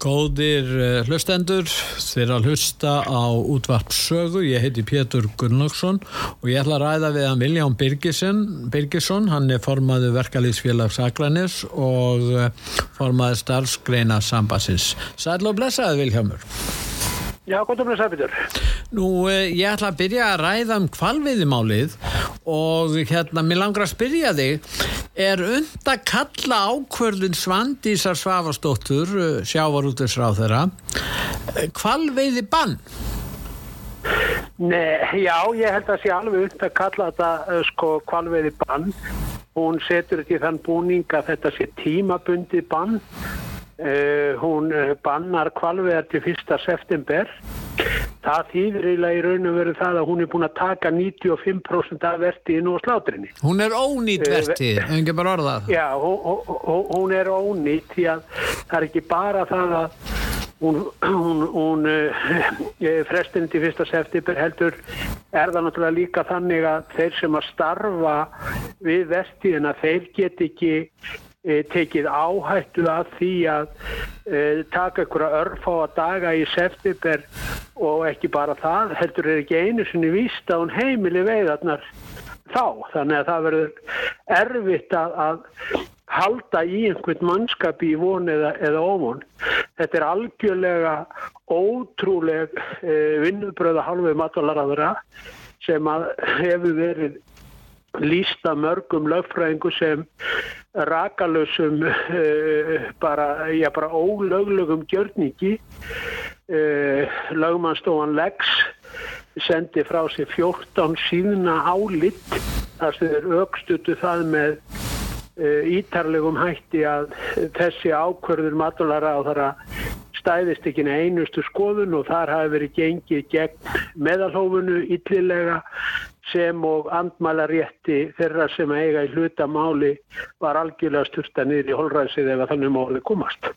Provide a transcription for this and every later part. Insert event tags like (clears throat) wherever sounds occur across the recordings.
Góðir uh, hlustendur, þeir að hlusta á útvart sögu, ég heiti Pétur Gunnlaugsson og ég ætla að ræða við hann Vilján Birgisson, hann er formaður verkalýsfélags Akranis og uh, formaður starfsgreina sambassins. Sæl og blessaði Viljámur. Já, gott að blessa Pétur. Nú, uh, ég ætla að byrja að ræða um kvalviðimálið og hérna, mér langar að spyrja þig er und að kalla ákvörðun Svandísar Svavastóttur sjávarútisráð þeirra kvalveiði bann? Nei, já, ég held að sé alveg und að kalla þetta sko kvalveiði bann hún setur þetta í þann búning að þetta sé tímabundi bann uh, hún bannar kvalveiðar til 1. september það þýðir eiginlega í raun og veru það að hún er búin að taka 95% af vertiðinu og slátrinni. Hún er ónýtt vertið, hefur ekki bara orðað? Já, hún, hún er ónýtt því að það er ekki bara það að hún, hún, hún uh, frestinni til 1. september heldur er það náttúrulega líka þannig að þeir sem að starfa við vertiðina, þeir get ekki tekið áhættu af því að e, taka einhverja örfá að daga í september og ekki bara það, heldur er ekki einu sinni víst að hún heimili veiðarnar þá, þannig að það verður erfitt að, að halda í einhvern mannskap í von eða, eða óvon. Þetta er algjörlega ótrúleg e, vinnubröða halvið matvalaraðura sem að hefur verið lísta mörgum lögfræðingu sem rakalösum uh, bara, já, bara ólöglögum gjörningi. Uh, lögmannstofan Lex sendi frá sig 14 síðna álitt þar sem þeir aukstutu það með uh, ítarlegum hætti að þessi ákverður matulara á þara stæðist ekki einustu skoðun og þar hafi verið gengið gegn meðalhófunu yllilega sem og andmæla rétti þeirra sem eiga í hlutamáli var algjörlega styrta niður í holræsið ef þannig máli komast.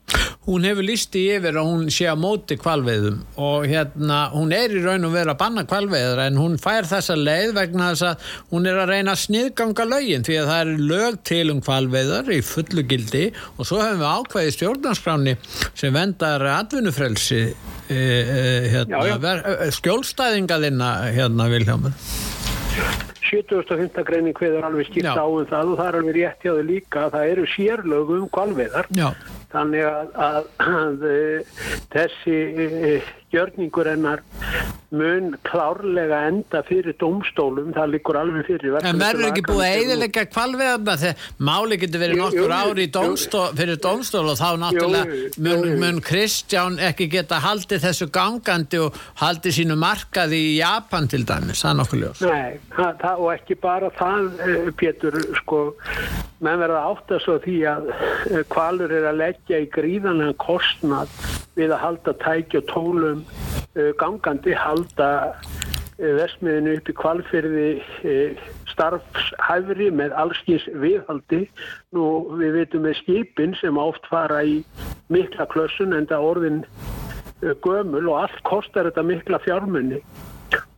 Hún hefur listi yfir að hún sé að móti kvalveðum og hérna hún er í raun og veru að banna kvalveður en hún fær þessa leið vegna þess að hún er að reyna að sniðganga lögin því að það er lög til um kvalveður í fullu gildi og svo hefum við ákveði stjórnarskráni sem vendar atvinnufrelsi e, e, hérna, skjólstæðingaðina hérna Viljámur. 75. greining hveður alveg skipt á um það og það er alveg rétt hjá þau líka að það eru sérlögum kvalveðar þannig að, að, að, að þessi gjörningur hennar mun klárlega enda fyrir domstólum, það likur alveg fyrir En verður ekki búið að eiðilega kvalveðarna þegar máli getur verið nokkur ári domstól, fyrir domstól og þá náttúrulega mun, mun Kristján ekki geta haldið þessu gangandi og haldið sínu markaði í Japan til dæmis, það er nokkuð ljós Nei, það, það, og ekki bara það eh, Pétur, sko menn verða átt að svo því að kvalur eh, er að leggja í gríðanlega kostnad við að halda tæki og tólum uh, gangandi halda uh, vesmiðinu upp í kvalfyrði uh, starfshæfri með allskins viðhaldi. Nú við veitum með skipin sem oft fara í mikla klössun en það orðin gömul og allt kostar þetta mikla fjármunni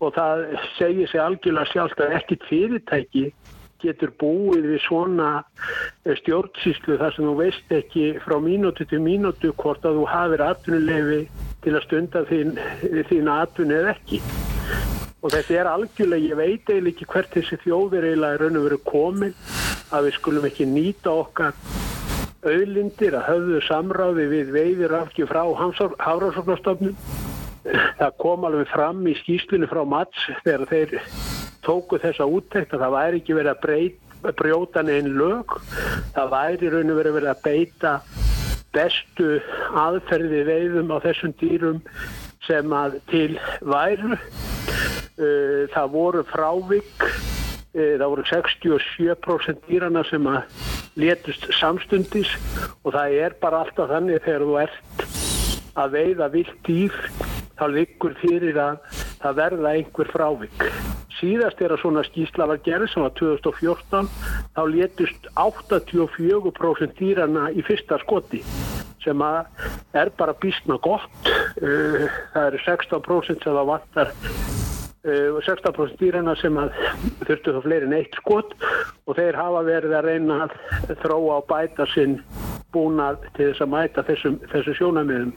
og það segir sig algjörlega sjálft að ekkit fyrirtæki getur búið við svona eh, stjórnsýslu þar sem þú veist ekki frá mínútu til mínútu hvort að þú hafir atvinnulefi til að stunda þín, þín atvinnu eða ekki. Og þetta er algjörlega, ég veit eiginlega ekki hvert þessi þjóðir eiginlega er raun og veru komin að við skulum ekki nýta okkar auðlindir að höfðu samráði við veiðir afgjur frá Hafrásóknarstofnun. Það kom alveg fram í skýslunni frá Mats þegar þeir tóku þessa úttækt að það væri ekki verið að breyta, brjóta neinn lög. Það væri raun og verið að beita bestu aðferði veiðum á þessum dýrum sem að til væru. Uh, það voru frávik uh, það voru 67% dýrana sem að létust samstundis og það er bara alltaf þannig þegar þú ert að veiða vilt dýr þá liggur fyrir að það verða einhver frávik. Síðast er að svona skýsla var gerð sem var 2014 þá létust 84% dýrana í fyrsta skoti sem er bara bísna gott. Uh, það eru 16% sem það vantar uh, 16% dýrana sem þurftu þá fleiri en eitt skot og þeir hafa verið að reyna að þróa og bæta sinn búnað til þess að mæta þessum, þessu sjónamiðum.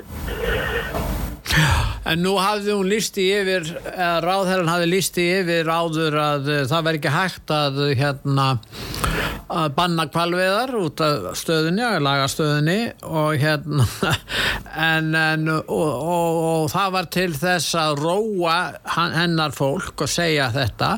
En nú hafði hún listi yfir, eða ráðherran hafði listi yfir áður að uh, það verði ekki hægt að hérna að banna kvalveðar út af stöðunni, að laga stöðunni og hérna (laughs) en, en og, og, og það var til þess að róa hennar fólk og segja þetta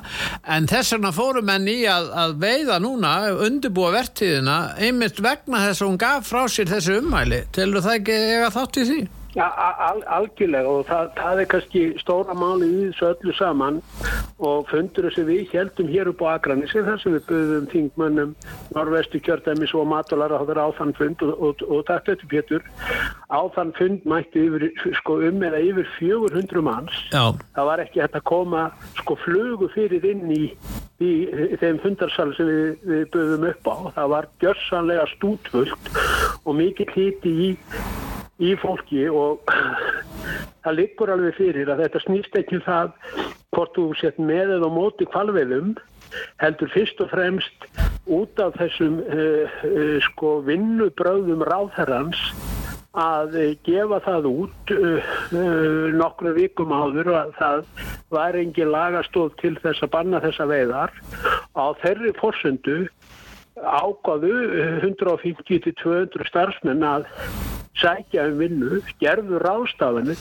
en þess vegna fórum henni í að, að veiða núna, undirbúa vertíðina einmitt vegna þess að hún gaf frá sér þessu umæli, tilur það ekki eiga þátt í því? Ja, al algjörlega og það, það er kannski stóra máli í þessu öllu saman. Og fundur þessu við heldum hér upp á Akranissi þar sem við buðum þingmönnum norvestu kjördæmis og matulara á þann fund og, og, og þetta Pétur. Á þann fund mætti yfir, sko, um eða yfir 400 manns. Já. það var ekki hægt að koma sko flugu fyrir inn í í þeim fundarsal sem við, við buðum upp á. Það var gjörsanlega stútvöld og mikið hliti í í fólki og (clears throat) það liggur alveg fyrir að þetta snýst ekki um það hvort þú sett með eða móti kvalveðum heldur fyrst og fremst út af þessum uh, uh, sko vinnubröðum ráðherrans að uh, gefa það út nokkru vikum áður og að það var engin lagastóð til þess að banna þessa veiðar. Á þeirri fórsöndu ágáðu 150-200 starfsmenn að sækja um vinnu, gerðu ráðstafinu,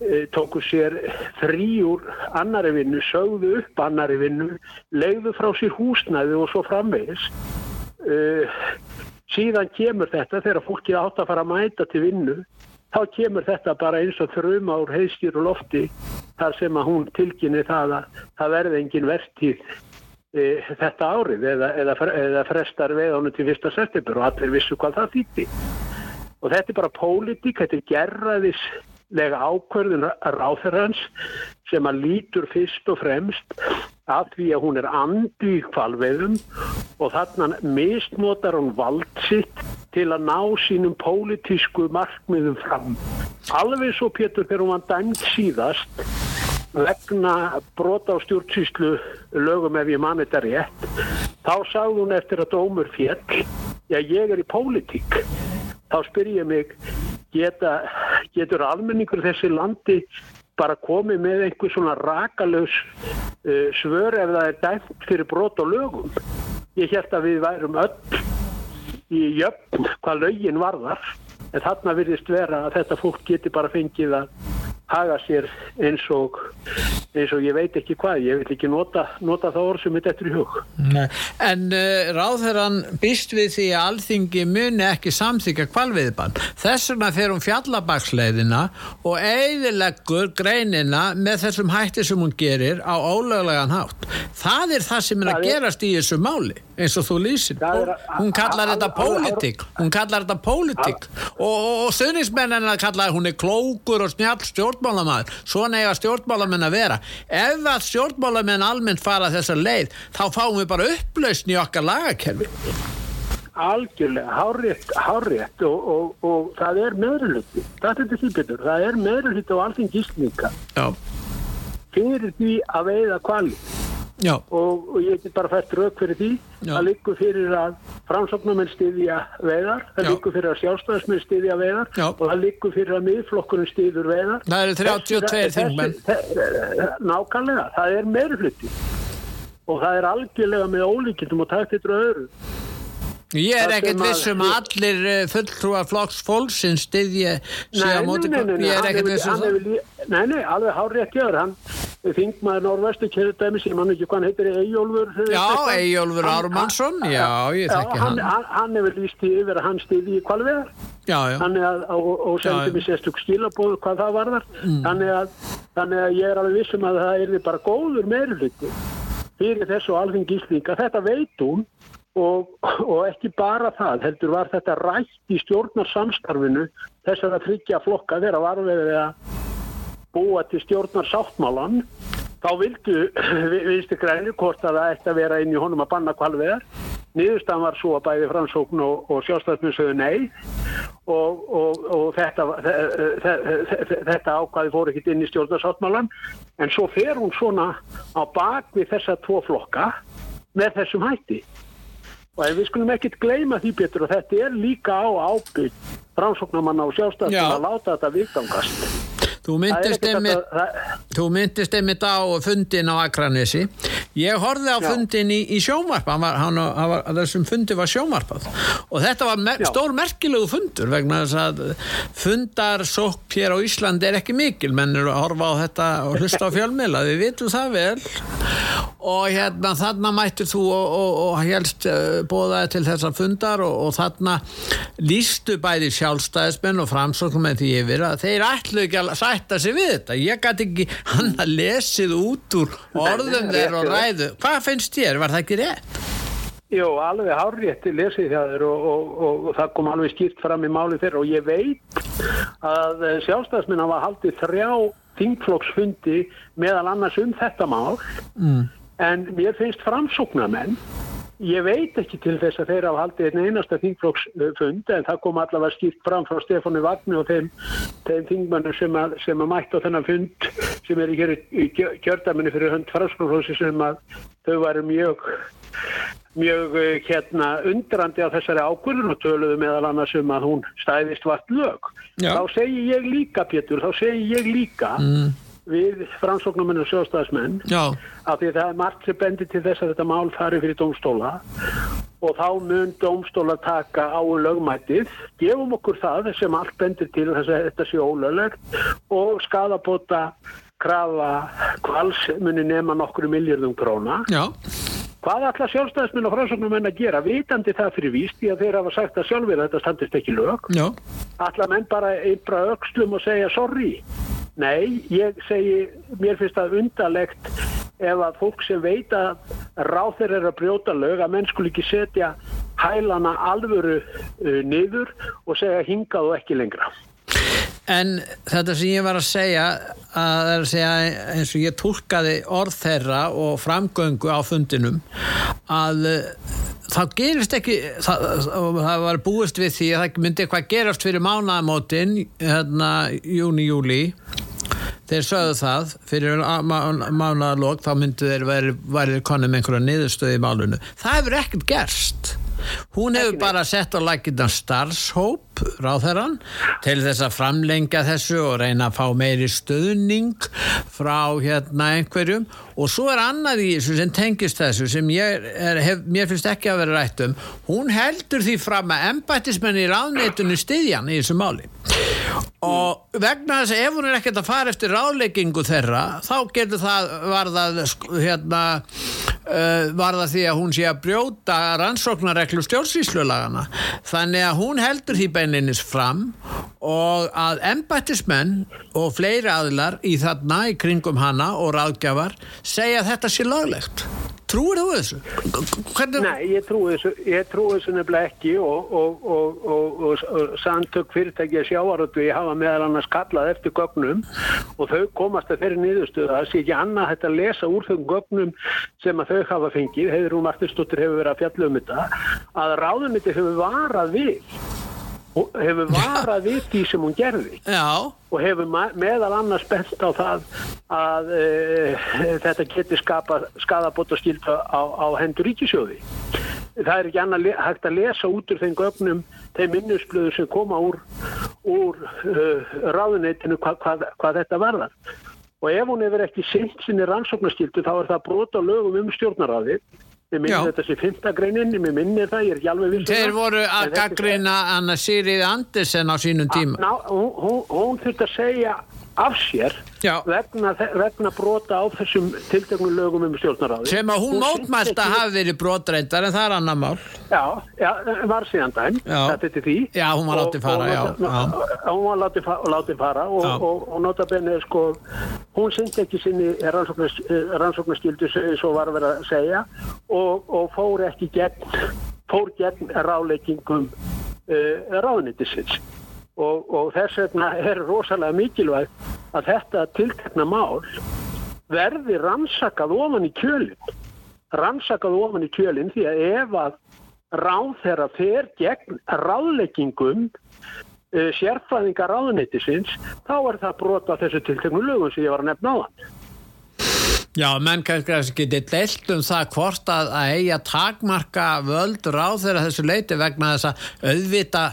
e, tóku sér úr annari vinnu, sögðu upp annari vinnu, legðu frá sér húsnæði og svo framvegis. E, síðan kemur þetta þegar fólki átt að fara að mæta til vinnu, þá kemur þetta bara eins og þrjum ár heiðstýru lofti þar sem að hún tilkynni það að það verði engin vertíð þetta árið eða, eða, eða frestar veð ánum til fyrsta september og allir vissu hvað það þýtti og þetta er bara pólitík, þetta er gerraðislega ákverðin ráþerrans sem að lítur fyrst og fremst af því að hún er andi í kvalveðum og þarna misnotar hún vald sitt til að ná sínum pólitísku markmiðum fram. Alveg svo Pétur þegar hún var dæmt síðast vegna brota á stjórnsýslu lögum ef ég mani þetta rétt þá sagði hún eftir að dómur fjell já ég er í pólitík. Þá spyr ég mig geta, getur almenningur þessi landi bara komið með einhver svona rakalös uh, svör ef það er dæmt fyrir brot og lögum? Ég held að við værum öll í jöfn hvað lögin varðar en þarna virðist vera að þetta fólk geti bara fengið að haga sér eins og eins og ég veit ekki hvað, ég vil ekki nota, nota það orð sem er þetta í hug. Nei. En uh, ráðherran býst við því að alþingi muni ekki samþykja kvalviðbann. Þess vegna fer hún fjallabaksleiðina og eiðileggur greinina með þessum hætti sem hún gerir á ólöglegan hátt. Það er það sem er að gerast í þessu máli, eins og þú lýsir. Hún kallar þetta pólitík, hún kallar þetta pólitík. Og, og, og stuðnismennina kallar hún er klókur og snjall stjórnmálamæður. Svona eiga stjórnmálamenn að vera. Ef að stjórnmálamenn almennt fara þessa leið þá fáum við bara upplausn í okkar lagakerfi. Algjörlega, hárétt, hárétt og, og, og það er meðruluti það er þetta því betur, það er meðruluti á allting gíslinga fyrir því að veiða kvali og, og ég get bara fætt rauk fyrir því. Já. það liggur fyrir að framsóknumenn stiðja veiðar það liggur fyrir að sjálfstæðismenn stiðja veiðar Já. og það liggur fyrir að miðflokkurinn stiður veiðar. Það eru 32 þingmenn. nákvæmlega, það er meirflutti og það er algjörlega með ólíkildum og takt eitthvað öðru Ég er ekkert vissum að allir eh, fulltrúa flokks fólksins stiðja sig á móti ég er ekkert vissum Nei, nei, alveg hár rétt gjör hann. Þingmaður Norrvestu kjöðdæmi sem hann ekki hvað heitir Eyjólfur Já, Eyjólfur Ármannsson Já, ég þekki hann Hann, hefur líst í yfir að hann stiði í kvalveðar Já, já Þannig að, og, og sendi mér sérstök skilabóð hvað það varðar. Mm. þannig, að, ég er alveg vissum að það er bara góður meiruluti fyrir þessu alþing gíslinga þetta veit hún og, og ekki bara það, heldur var þetta rætt í stjórnarsamstarfinu þessar að tryggja flokka þeirra var verið að búa til stjórnarsáttmálan þá vildu (clears throat) viðstu grænir hvort að það ætti að vera inn í honum að banna kvalveðar niðurstaðan var svo að bæði framsókn og, og sjálfstæðsmjög sögðu nei. Og, og, þetta, þetta ákvaði fór ekkit inn í stjórnarsáttmálan en svo fer hún svona á bak við þessa tvo flokka með þessum hætti og við skulum ekkit gleyma því betur og þetta er líka á ábyrg framsóknamanna og sjálfstæðsmjög að láta þetta að, þú myndist einmitt á fundin á Akranesi ég horfið á já. fundin í, í sjómarpa hann var, hann var, þessum fundi var sjómarpað og þetta var mer, stór merkilegu fundur vegna þess að fundarsokk hér á Íslandi er ekki mikil. Menn eru að horfa á þetta og hlusta á (laughs) fjölmila við vitum það vel. Og hérna þarna mættir þú og, og, og helst uh, bóðaði til þessa fundar og, og þarna lístu bæði sjálfstæðismenn og framsóknum með því yfir að þeir ætlu ekki að sætta sig við þetta. Ég gæti ekki hann að lesið út úr orðum þeir og ræðu hvað finnst þér, var það ekki rétt? Jó, alveg hárétti lesið þér og, og, og, og það kom alveg skýrt fram í máli þeirra og ég veit að sjálfstæðismenn hafa haldið þrjá þingflokksfundi meðal annars um þetta mál mm. en mér finnst framsóknarmenn Ég veit ekki til þess að þeirra á haldið einn einasta þingflokksfund en það kom allavega skýrt fram frá Stefáni Vagni og þeim, þeim þingmannum sem, sem að mætt á þennan fund sem er í, í kjördaminni fyrir hönd franskóflósi sem að þau varu mjög, mjög eh, hérna, undrandi á þessari ákvörðun og töluðu meðal annars um að hún stæðist vart lög. Já. Þá segi ég líka Pétur, þá segi ég líka mm við framsóknuminn og sjóstæðismenn af því það er margt sem bendir til þess að þetta mál fari fyrir domstóla og þá mun domstóla taka á lögmætið, gefum okkur það sem allt bendir til þess að þetta sé ólöglegt og skadabota krafa hvals muni nema nokkru miljardum króna Já Hvað ætla sjálfstæðisminn og framsóknumenn að gera? Vitandi það fyrir víst, því að þeir hafa sagt að sjálfur þetta standist ekki lög. Já. Ætla menn bara einbra aukslum og segja sorry. Nei, ég segi, mér finnst það undarlegt ef að fólk sem veit að ráð þeir eru að brjóta lög að menn skul ekki setja hælana alvöru uh, niður og segja hingað og ekki lengra. En þetta sem ég var að segja, að, að segja eins og ég tólkaði orð þeirra og framgöngu á fundinum að það gerist ekki það, það var búist við því að það myndi eitthvað gerast fyrir mánaðamótin hérna júni-júli þeir sögðu það fyrir mánaðalók þá myndi þeir verið konum einhverja niðurstöði í málunu það hefur ekkert gerst. Hún hefur bara sett á laginna starfshóp ráðherran til þess að framlengja þessu og reyna að fá meiri stöðning frá hérna einhverjum. Og svo er annað í þessu sem tengist þessu sem ég er, hef, mér finnst ekki að vera rætt um. Hún heldur því fram að embættismenni í ráðneitunni stiðjan í þessu máli. Og vegna þess að ef hún er ekkert að fara eftir ráðleggingu þeirra þá getur það varðað hérna uh, varðað því að hún sé að brjóta rannsóknarreglu stjórnsýslulagana þannig að hún heldur því beininnis fram og að embættismenn og fleiri aðlar í þarna í kringum hana og ráðgjafar segja að þetta sé laglegt Trúir þú þessu? Hvernig... Nei, ég trúi þessu, ég trúi þessu nefnilega ekki og, og, og, og samtök fyrirtækja sjáarötu ég hafa meðal annars kallað eftir gögnum og þau komast að þeirri nýðustuða það sé ekki annað hægt að lesa úr þau gögnum sem að þau hafa fengið, hefur hún Martinsdóttir hefur verið að fjalla um þetta, að ráðuniti hefur varað við og hefur varað við því sem hún gerði. Já. og hefur meðal annars bent á það að e, þetta getur skadabóta skilta á, á hendur ríkisjóði það er ekki annað hægt að lesa út úr þeim gögnum, þeim minnusblöður sem koma úr, úr uh, ráðuneytinu hva, hvað, hvað þetta varðar. Og ef hún hefur ekki sint sinni rannsóknarskiltu þá er það brota lögum um stjórnaráðið Mér minnir þetta sem fymta greinin, mér minnir það, ég er ekki alveg viss. Um Þeir voru að gaggrina Anna Sýrið Andersen á sínum tíma. Ná, hún, hún, hún þurft að segja af sér vegna, vegna brota á þessum tiltegnum lögum um stjórnaráði sem að hún, hún mótmælt að hafi verið brotreindar en það er annar mál. Já, já, var síðan dæm þetta til því. Já, hún var látið fara og, og, já, hún var látið, látið fara og, og, og nota benni sko hún syndi ekki sinni rannsóknarskildu svo var vera að segja og fór ekki gegn fór gegn ráleikingum uh, ráðnýttisins og, og þess vegna er rosalega mikilvægt að þetta tiltekna mál verði rannsakað ofan í kjölinn. Rannsakað ofan í kjölinn því að ef að ráð þeirra fer gegn ráðleggingum uh, sérfæðinga ráðnýttisins þá er það brota þessu tilteknu lögum sem ég var að nefna á hann Já, menn kannski getið deilt um það hvort að, að eiga takmarka völd ráðherra þessu leiti vegna þess að auðvita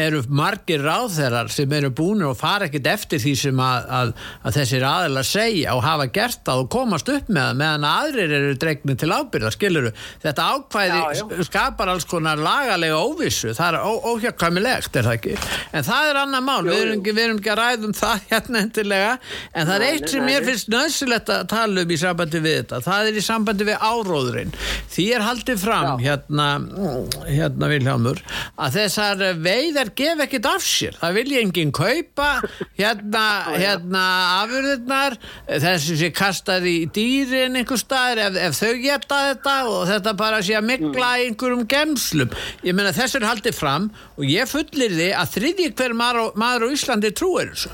eru margir ráðherrar sem eru búin og fara ekkit eftir því sem að, að, að þessir aðeins segja og hafa gert það og komast upp með það meðan aðrir eru dregnið til ábyrða, skiluru. Þetta ákvæði já, já. skapar alls konar lagalega óvissu, það er óhjákvæmilegt, er það ekki? En það er annar mál, við erum ekki, ekki að ræðum það (laughs) hérna endilega, en það er eitt sem mér finnst nöðsilegt að tala um í sambandi við þetta. Það er í sambandi við áróðurinn. Því er haldið fram Já. hérna hérna Viljámur að þessar veiðar gef ekkit af sér. Það vilja enginn kaupa hérna, (laughs) hérna afurðirnar. Þessi sem kastaði í dýrin einhver staðir ef, ef þau geta þetta og þetta bara sé að mikla mm. einhverjum gemslum. Ég menna þessu er haldið fram og ég fullir þið að þriðji hver maður, maður á Íslandi trúir þessu.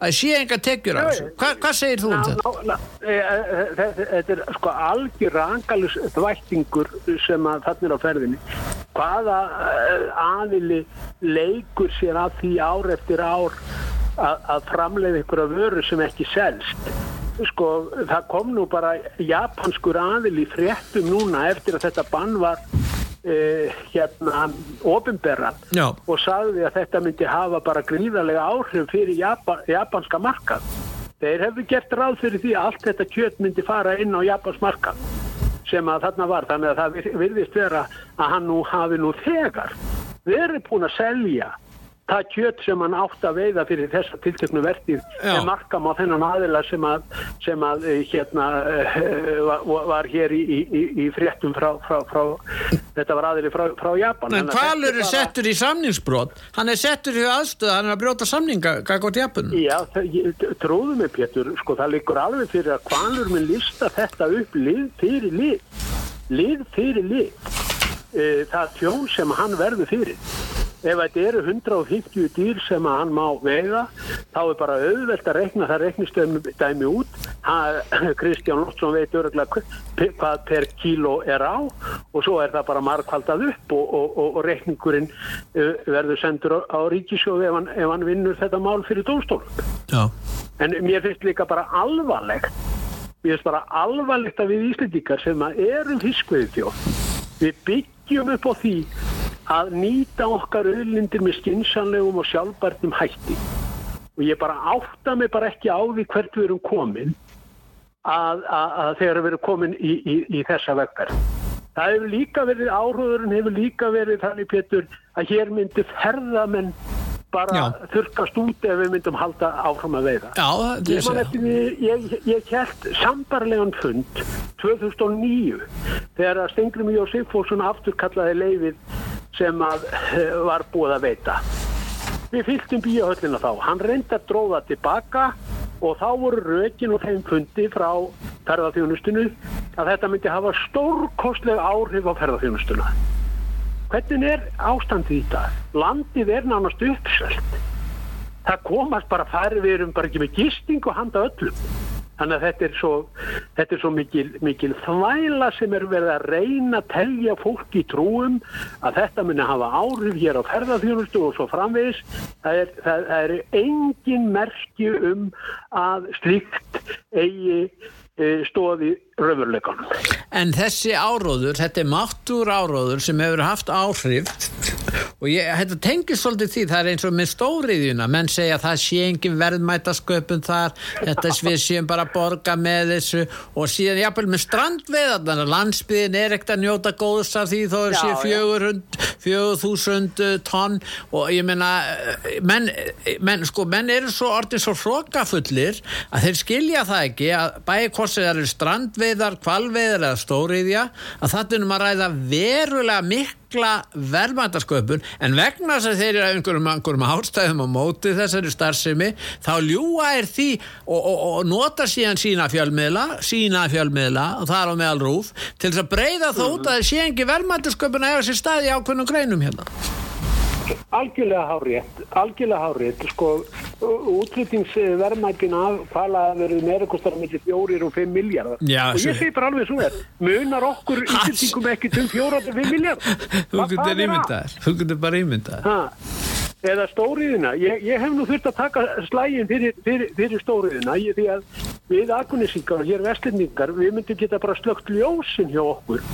Að sé enga tekjur á þessu. Hva, hvað segir þú um þetta? Þetta er sko algjör rangalus þvættingur sem að þarna er á ferðinni. Hvaða e, aðili leikur sér að því ár eftir ár að, að framleiða ykkur af vöru sem ekki selst? Sko það kom nú bara japanskur aðili fréttum núna eftir að þetta bann var uh, hérna ofinberra og sagði að þetta myndi hafa bara gríðarlega áhrif fyrir Japan, japanska markað. Þeir hefðu gert ráð fyrir því að allt þetta kjöt myndi fara inn á Japans markað sem að þarna var. Þannig að það virðist vera að hann nú hafi nú þegar verið búin að selja það kjöt sem hann átt að veiða fyrir þessa tiltöknu vertið með markam á þennan aðila sem að, sem að eh, hérna uh, var hér í, í, í fréttum frá, frá, frá þetta var aðili frá, frá Japan. En Kvalur er settur í samningsbrot? Hann er settur í aðstöða, hann er að brjóta samninga hvað gott Japan? Já, trúðu mig Pétur, sko það likur alveg fyrir að Kvalur minn lista þetta upp lið fyrir lið. Lið fyrir lið uh, það tjón sem hann verður fyrir. Ef þetta eru 150 dýr sem hann má veiða þá er bara auðvelt að rekna það reknistöðum út. (clears throat) Kristján Lótsson veit öruglega hvað per kíló er á og svo er það bara markvaldað upp og, og, og, og rekningurinn verður sendur á, á ríkisjóð ef, ef hann vinnur þetta mál fyrir dómstól en mér finnst líka bara alvarlegt mér finnst bara alvarlegt að við Íslandíkar sem að erum fiskveið þjóð við byggjum upp á því að nýta okkar auðlindir með skinsanlegum og sjálfbærtum hætti og ég bara átta mig bara ekki á því hvert við erum komin að, að, að þegar við erum komin í, í, í þessa vegverð. Það hefur líka verið áhröðurinn, hefur líka verið þannig Pétur að hér myndi ferðamenn bara Já. þurkast út ef við myndum halda áfram að veiða. Já, ég, eftir, ég, ég held sambarlegan fund 2009 þegar að Stengrim Jósef Fórsson afturkallaði leifið sem að eh, var búið að veita. Við fylgtum bíahöllina þá. Hann reyndi að dróða tilbaka og þá voru rökin og þeim fundi frá ferðarþjónustinu að þetta myndi hafa stórkostlega áhrif á ferðarþjónustuna. Hvernig er ástandið í dag? Landið er nánast uppselt. Það komast bara færið, við erum bara ekki með gisting og handa öllum. Þannig að þetta er svo, þetta er svo mikil, mikil þvæla sem er verið að reyna að telja fólk í trúum að þetta muni hafa áhrif hér á ferðarþjónustu og svo framvegis. Það er, það, það er engin merki um að slíkt eigi e, stóði röfurleikanum. en þessi áróður, þetta er máttur áróður sem hefur haft áhrif og ég, þetta tengir svolítið því, það er eins og með stóriðjuna menn segja að það sé engin verðmætasköpun þar, þetta við séum bara að borga með þessu og síðan jápil með strandveðarnar landsbyðin er ekkert að njóta góðs af því þó er sé 400.000 tonn og ég menna menn, menn, sko, menn eru svo orðin svo hrókafullir að þeir skilja það ekki að bæði hvort sem það eru strandveðar, kvalveðar eða stóriðja að það er um að ræða verulega mikla verðmæntasköpun en vegna þess að þeir eru einhverjum, einhverjum ástæðum á móti þessari starfsemi þá ljúa er því og, og, og nota síðan sína fjölmiðla sína fjölmiðla og það er á meðal rúf til þess að breyða þótt að það sé ekki verðmæntasköpun að hefa sér staði ákveðnum greinum hérna algjörlega hárétt, algjörlega hárétt sko, útfluttingsverðmækin af hvala verið meira kostar með fjórir og fimm miljardar og ég segi bara alveg svo er munar okkur (laughs) útfluttingum ekki til fjóra og fimm miljardar þú getur ímyndar þú getur bara ímyndar eða stóriðina, ég, ég hef nú þurft að taka slægin fyrir, fyrir, fyrir stóriðina ég, því að við aðgunnisingar og hér vestlendingar, við myndum geta bara slögt ljósin hjá okkur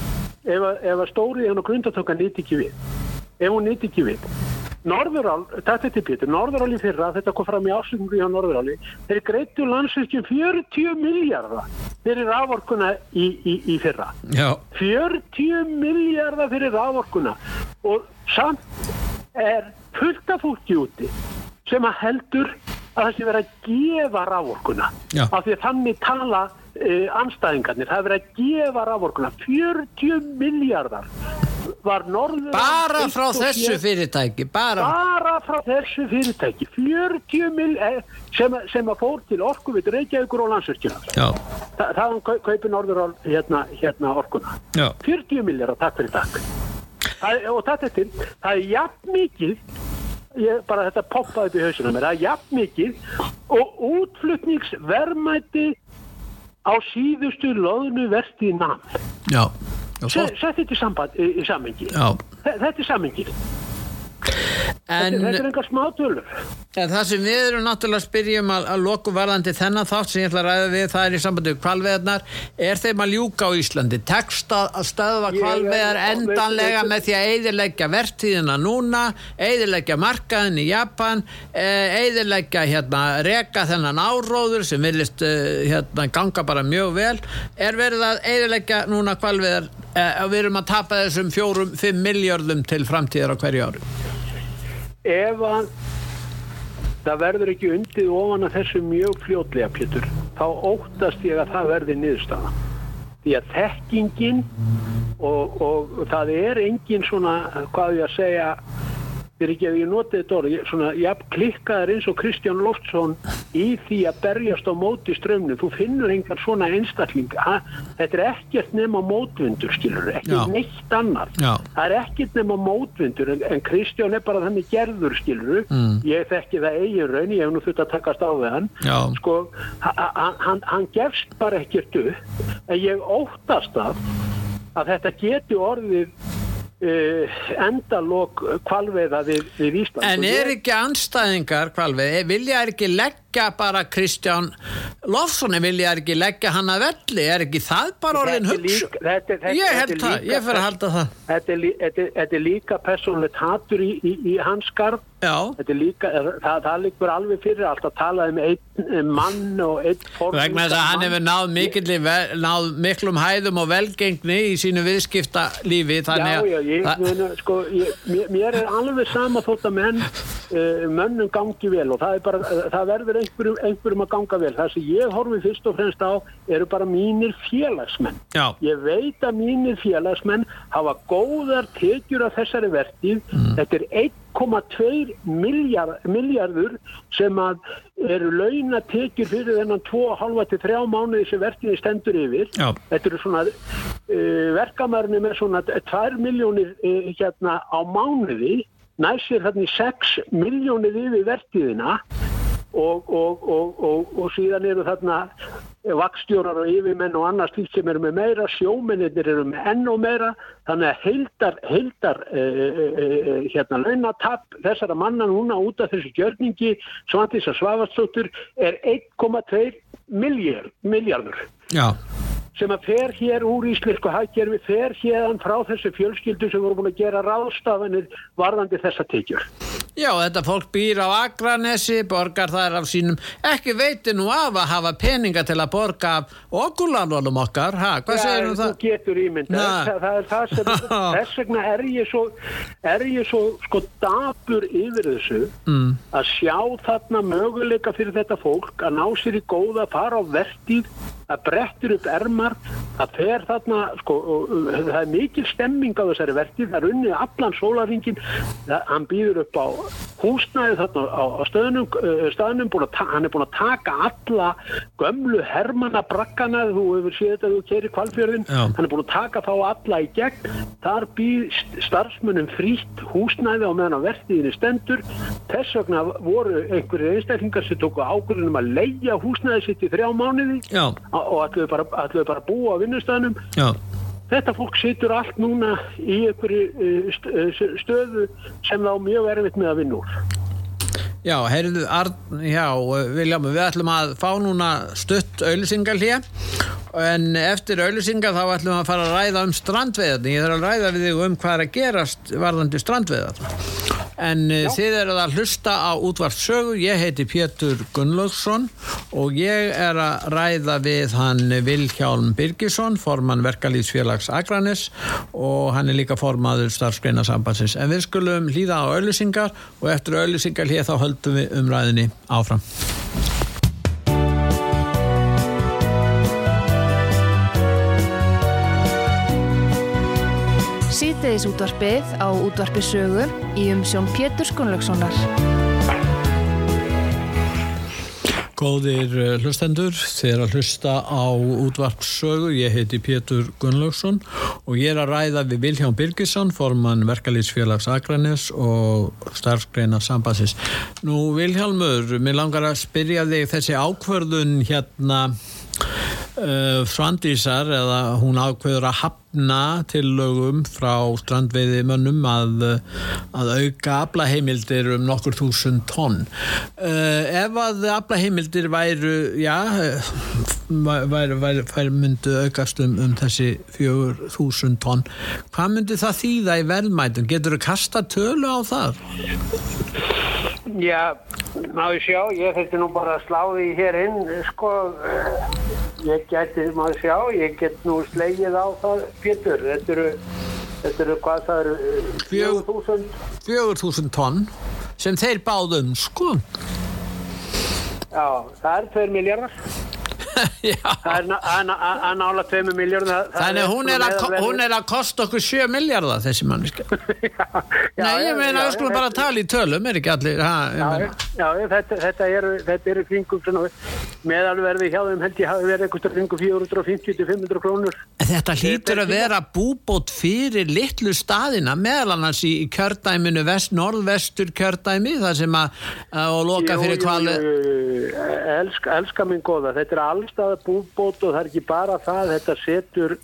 ef að, að stóriðin og grundatöka nýtt ekki við ef hún nýtt ekki við Norðurál, þetta er til Pétur, Norðuráli fyrra, þetta kom fram í ásynningu hjá Norðuráli, þeir greitu landsveikjum 40 miljardar fyrir rávorkuna í, í, í fyrra. Já. 40 miljardar fyrir rávorkuna og samt er fullt af fólki úti sem að heldur að það sé verið að gefa rávorkuna. Af því að þannig tala uh, anstæðingarnir, það er verið að gefa rávorkuna 40 miljardar var norður bara frá þessu fyrirtæki bara, bara frá þessu fyrirtæki. 40 mil eh, sem, sem að fór til orku við Reykjavíkur og landsverkina Þa, það kaupi norður hérna, hérna orkuna. Já. 40 miljardar takk fyrir takk. Það, og þetta er til. Það er jafn mikið ég, bara þetta poppaði upp í hausina mér það er jafn mikið og útflutningsverðmæti á síðustu loðnu namn Já Sett þetta í samband, í, í sammengi. Þetta er sammengið. En, þetta er engar smá tölur en það sem við erum náttúrulega að spyrjum að, að loku varðandi þennan þátt sem ég ætla að ræða við það er í sambandi við kvalveðarnar er þeim að ljúka á Íslandi? Tekst að stöðva kvalveðar endanlega með því að eiðilegja vertíðina núna, eiðilegja markaðin í Japan eiðilegja hérna reka þennan áróður sem vilist eh, hérna ganga bara mjög vel. Er verið að eiðilegja núna kvalveðar eh, við erum að tapa þessum fjórum, fimm miljardum til framtíðar á hverju ári ef að það verður ekki undið ofan að þessu mjög fljótlega Pétur, þá óttast ég að það verði niðurstaða. Því að þekkingin og, og það er engin svona, hvað ég að segja fyrir ekki að ég noti þetta orð, svona, ég klikkaður eins og Kristján Loftsson í því að berjast á móti strömmnu, þú finnur einhver svona einstakling, ha? þetta er ekkert nema mótvindur, skilur, ekki Já. neitt annar, Já. það er ekkert nema mótvindur, en, en Kristján er bara þannig gerður, skilur, mm. ég þekki það eigin raun, ég hef nú þurft að takast á við hann, Já. sko, hann, hann, gefst bara ekkert upp, en ég óttast af að þetta geti orðið Uh, endalók kvalveiða við, við Ísland En er ekki anstæðingar kvalveið, vilja er ekki leggja bara Kristján Lofssoni vilja ekki leggja hann að velli? Er ekki það bara orðin hugsa ég held það, ég fyrir að halda það. Þetta er, þetta, þetta er líka personlegt hatur í, í, í hans skarf þetta er líka, það, það líkur alveg fyrir allt að tala um einn mann og einn fórn vegna þess að hann hefur náð, mikil, náð miklum hæðum og velgengni í sínu viðskiptalífi Já, já, ég, mena, sko, ég, mér, mér er alveg sama þótt að menn uh, mönnum gangi vel og það, bara, það verður einhverjum, einhverjum að ganga vel það sem ég horfi fyrst og fremst á eru bara mínir félagsmenn já. ég veit að mínir félagsmenn hafa góðar tekjur af þessari vertið mm. þetta er 1,2 miljard, miljardur sem að eru launatekjur fyrir þennan 2,5-3 mánuði sem verkefni stendur yfir. Já. Þetta eru svona uh, verkamærni með svona 2 miljónir uh, hérna á mánuði, næsir hérna 6 miljónir yfir verkefnina og, og, og, og síðan eru þarna vakstjórar og yfirmenn og annars því sem eru með meira, sjómennir eru með enn og meira, þannig að heildar, heildar e, e, e, hérna launatapp þessara manna núna út af þessu gjörningi Svandísa Svavastóttur er 1,2 miljard, miljardur sem að fer hér úr íslensku hagkerfi, fer hérðan frá þessu fjölskyldu sem voru búin að gera ráðstafanir varðandi þessa tekjur. Já, þetta fólk býr á Akranesi, borgar þær af sínum, ekki veitir nú af að hafa peninga til að borga af okkurlandunum okkar, ha, hvað segir um það? Þú getur ímyndað, það, það er það sem, (laughs) þess vegna er ég svo, er ég svo sko dabur yfir þessu mm. að sjá þarna möguleika fyrir þetta fólk að ná sér í góða, fara á vertið, að brettir upp ermar það fer þarna sko, það er mikil stemming á þessari vertið það er unnið allan sólaringin hann býður upp á húsnæði þarna á, á stöðnum, stöðnum hann er búin að taka alla gömlu hermana brakkana þú hefur séð þetta að þú keirir kvalfjörðin hann er búin að taka þá alla í gegn. Þar býð starfsmunum frítt húsnæði á meðan á vertiðinu stendur. Þess vegna voru einhverju einstaklingar sem tóku ákvörðunum að leia húsnæði sitt í þrjá mánuði Já. og ætluðu bara, bara að búa á vinnustæðnum þetta fólk situr allt núna í einhverju eh, eh, stöðu sem þá mjög erfitt með að vinna úr Já, heyrðu, já, Viljám, við ætlum að fá núna stutt auðlisingal hér en eftir auðlisingal þá ætlum við að fara að ræða um strandveðarni. Ég þarf að ræða við þig um hvað er að gerast varðandi strandveðar. En eh, Já. þið eruð að hlusta á útvartsögu, ég heiti Pétur Gunnlaugsson og ég er að ræða við hann Vilhjálm Birgisson, formann verkalýtsfélags Akranis og hann er líka formaður starfsgreina sambansins. En við skulum hlýða á auðlisingar og eftir auðlisingar hér þá höldum við umræðinni áfram. Síðdeis útvarpið á útvarpisögu í umsjón Pétur Skunlökssonar. Góðir eh, hlustendur, þeir að hlusta á útvarpsögu, ég heiti Pétur Gunnlaugsson og ég er að ræða við Vilhján Birgisson, formann verkalýtsfélags Akranes og starfsgreina sambansins. Nú Vilhjálmur, mér langar að spyrja þig þessi ákvörðun hérna uh, Svandísar eða hún ákveður að hafna til lögum frá strandveiði mönnum að, að auka aflaheimildir um nokkur þúsund tonn. Uh, ef að aflaheimildir væru já væri, væri, væri myndu aukast um, um þessi fjögur þúsund tonn hvað myndi það þýða í velmætum getur þú kasta tölu á það? Já, náðu sjá, ég þurfti nú bara að slá því hér inn, sko, ég geti, maður sjá, ég get nú slegið á það, Pétur, þetta eru, þetta eru hvað það eru, fjögur þúsund? Fjögur þúsund tonn, sem þeir báðum, sko. Já, það er tveir miljardar (laughs) það er nála 2 miljardar þannig hún er að, hún er að kosta okkur 7 miljardar þessi manniska (laughs) nei ég meina við skulum bara tala í tölum er ekki allir ha, já, já, þetta, þetta eru er kringum meðalverði hjá þeim held ég hafi verið eitthvað kringum 450-500 krónur. Þetta hlýtur að vera búbót fyrir litlu staðina meðal annars í kjördæminu vest, norðvestur kjördæmi þar sem að, að loka fyrir kvali elska, elska minn goða þetta er alveg allstaða búbót og það er ekki bara það þetta setur,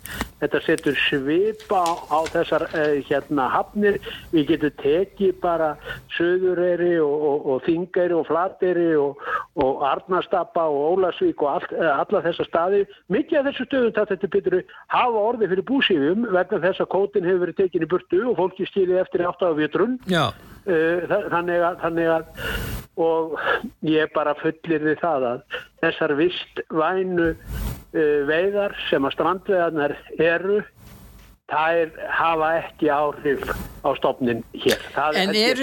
þetta setur svipa á, á þessar eh, hérna hafnir. Við getum tekið bara söðureyri og, og, og þingeyri og og, og Arnastappa og Ólasvík og all, eh, alla þessa staði. Mikið af þessu stöðum þetta betur hafa orði fyrir búsífum vegna þess að kótin hefur verið tekinni burtu og fólki skilji eftir átt af vjötrun Já þannig að, þannig að og ég bara fullir við það að þessar vistvænu uh, veiðar sem að strandveðarnar eru það er, hafa ekki áhrif á stofnin hér. Það en er,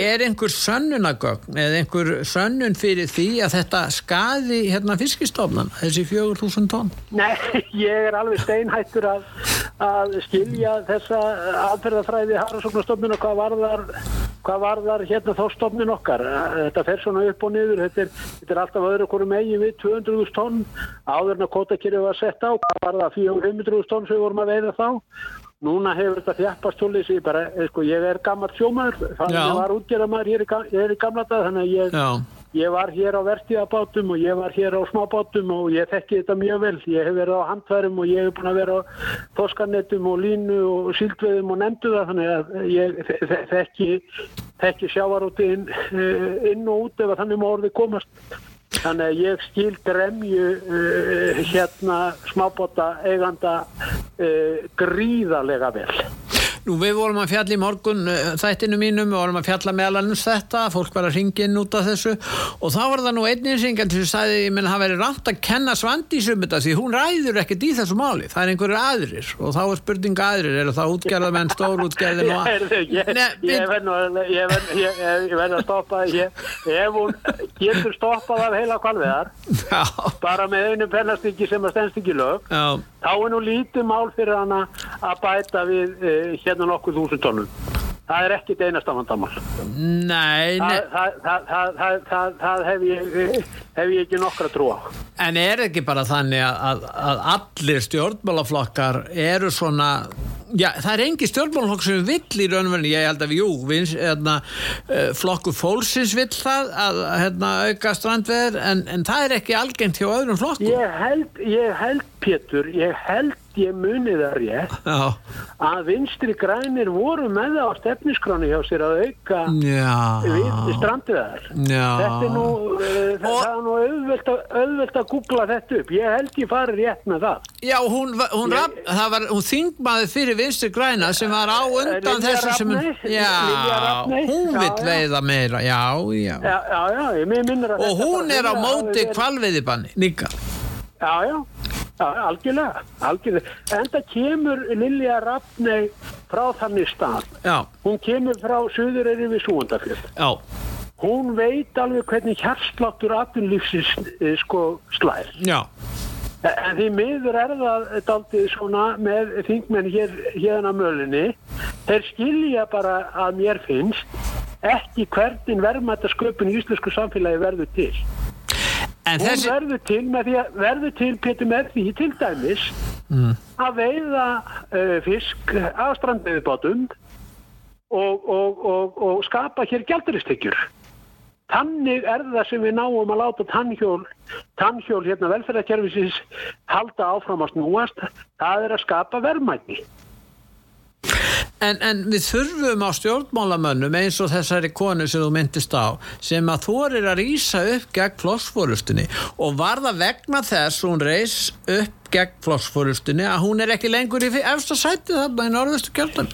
er einhver sönnunagögn eða einhver sönnun fyrir því að þetta skaði hérna fiskistofnan, þessi fjögur þúsund tónn? Nei, (laughs) ég er alveg steinhættur að, að skilja þessa aðferðafræði harðsóknastofnun og hvað varðar hvað varðar hérna þá stofnin okkar. Þetta fer svona upp og niður. Þetta er, þetta er alltaf öðru okkur megin við 200.000 tonn. Áður en að kótakirju var sett á hvað var það 400.000 tonn sem við vorum að veiða þá núna hefur þetta þjafpast tólið sér bara, eh, sko, ég er gammal sjómaður þannig að ég var útgerðamæður hér, hér í gamla dag þannig að ég, ég var hér á vertíðabátum og ég var hér á smábátum og ég þekki þetta mjög vel. Ég hef verið á handfærum og ég hef búin að vera á þoskarnetum og línu og síldveðum og nefndu það þannig að ég þekki, þekki sjávarúti inn, eh, inn og út ef þannig má orðið komast Þannig að ég skil gremju uh, hérna smábóta eiganda uh, gríðarlega vel. Nú við vorum að fjalla í morgun uh, þættinu mínum, við vorum að fjalla meðalannins þetta, fólk var að ringa inn út af þessu. Og þá var það nú einnig syngan sem sagði, ég menn, það væri rámt að kenna Svandísum þetta því hún ræður ekkert í þessu máli, það er einhverju aðrir. Og þá er spurninga aðrir, eru það útgerðamenn, stórútgerðin og (laughs) að- ég verð- ég- ég- ég verð að stoppa ég, ef hún getur stoppað af heila kvalveðar bara með einu pennastykki sem að stendst ekki lög já, þá er nú lítið mál fyrir hana að bæta við uh, hérna nokkuð þúsund tónum það er ekkit einasta vandamál. Nei, nei. það, það, það, það, það, það, það hef, ég, hef ég ekki nokkra trú á. En er ekki bara þannig að, að, allir stjórnmálaflokkar eru svona, já það er engi stjórnmálaflokk sem vill í raunverðinu, ég held að jú, vins, hérna, uh, flokku fólksins vill það að hérna, auka strandveður en, en það er ekki algengt hjá öðrum flokkum. ég held, ég held Pétur, ég held ég muni það rétt. Já, að vinstri grænir voru með það á stefniskráni hjá sér að auka já, við strandiðar já. þetta er nú, uh, það, Og- það er nú auðvelt að, auðvelt að googla þetta upp. Ég held ég fari rétt með það. Já, hún, hún, var, hún þingmaði fyrir vinstri græna sem var á undan Lilja þessu sem hún, já, hún vill veiða meira, já, já. já, já, já, ég mér minnir að Og þetta hún bara er á móti kvalveiðibanni líka. já, já, algjörlega algjörlega, en það kemur Lilja Rafney frá þannig stað Já, hún kemur frá Suðureyri við Súandafjöld já, hún veit alveg hvernig hjarsláttur atvinnlífsins eh, sko slær já. En því miður er það daldið svona með þingmenn hér hérna mölinni. Þeir skilja bara að mér finnst ekki hvernig verðmættasköpun í íslensku samfélagi verður til. En Hún þessi, verður til með því að verður til Pétur með því til dæmis að veiða uh, fisk á strandveiðbátum og, og, og, og skapa hér gjalduristekjur. Þannig er það sem við náum að láta tannhjól, tannhjól hérna velferðarkerfisins halda áfram að snúast. Það er að skapa verðmætni. En, en við þurfum á stjórnmálamönnum eins og þessari konu sem þú myndist á sem að þorir að rýsa upp gegn flokksfórustunni og var það vegna þess hún reys upp gegn flokksfórustunni að hún er ekki lengur í efsta sæti þarna í norðustu kjöldum.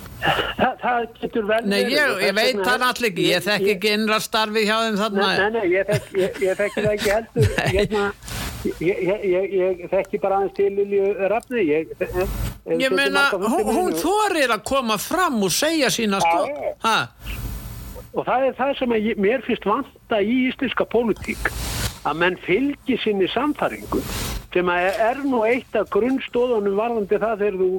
Þa, það getur vel Nei, ég, ég veit það náttúrulega ekki, ég þekki ekki innra starfi hjá þeim þarna. Nei, nei, nei, ég þekki, ég, ég þekki það ekki heldur. (laughs) Hérna, ég, ég, ég, ég þekki bara aðeins til Lilju Rafni. Ég, Ég meina, hún, hún þorir að koma fram og segja sína sko. Já. Ha? Og það er það sem ég, mér finnst vanta í íslenska pólitík að menn fylgi sinni samfæringu sem að er nú eitt af grunnstóðunum varðandi það þegar þú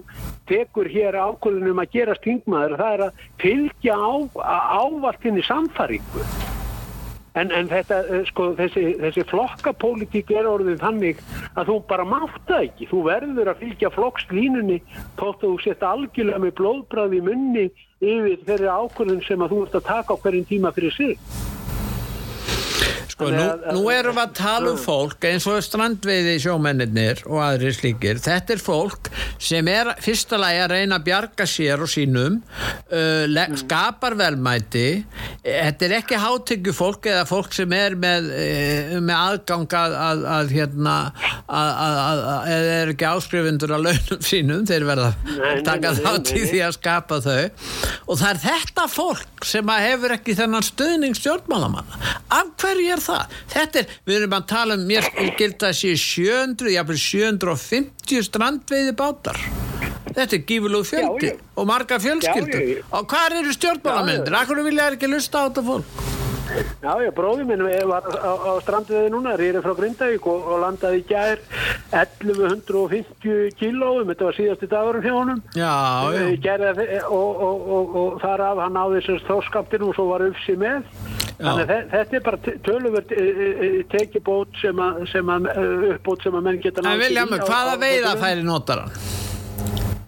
tekur hér ákvöðunum að gerast þingmaður það er að fylgja á, ávalt sinni samfæringu en, en þetta, eh, sko, þessi, þessi flokkapólitík er orðið þannig að þú bara mátt það ekki. Þú verður að fylgja flokkslínunni þótt að þú setja algjörlega með blóðbræð í munni yfir þeirri ákvörðun sem að þú ert að taka á hverjum tíma fyrir sig Sko, nú, nú erum við að tala um fólk eins og strandveiði sjómennir og aðrir slíkir. Þetta er fólk sem er fyrsta lagi að reyna að bjarga sér og sínum, uh, le- skapar velmæti. Þetta er ekki hátyggju fólk eða fólk sem er með, uh, með aðgang að, að, að hérna, að, að, að, að eða er ekki áskrifundur að launum sínum, þeir verða að taka þátt í því að skapa þau. Og það er þetta fólk sem að hefur ekki þennan stuðning stjórnmálamanna. Af hverju er það? Þetta er, við erum að tala um, mér gilda að sé 700, jáfnvel 750 strandveiði bátar. Þetta er gífurlegu fjöldi Já, og marga fjölskyldur. Já. Og hvað eru já. Akkur vilja þær ekki lusta á þetta fólk? Já, já, bróði minn var á, á strandveði núna, rýri frá Grindavík og, og landaði í gær 1150 kílóum, þetta var síðasti dagurum hjá honum. Já, já. Gerði, það- og, og, og, og þar af hann náði þessar þóskaptinu og svo var ufsi með. Þannig að þe- þetta er bara töluvert tekibót sem að, sem að uppbót sem að menn geta mig, á- hvaða veiða færi notar hann?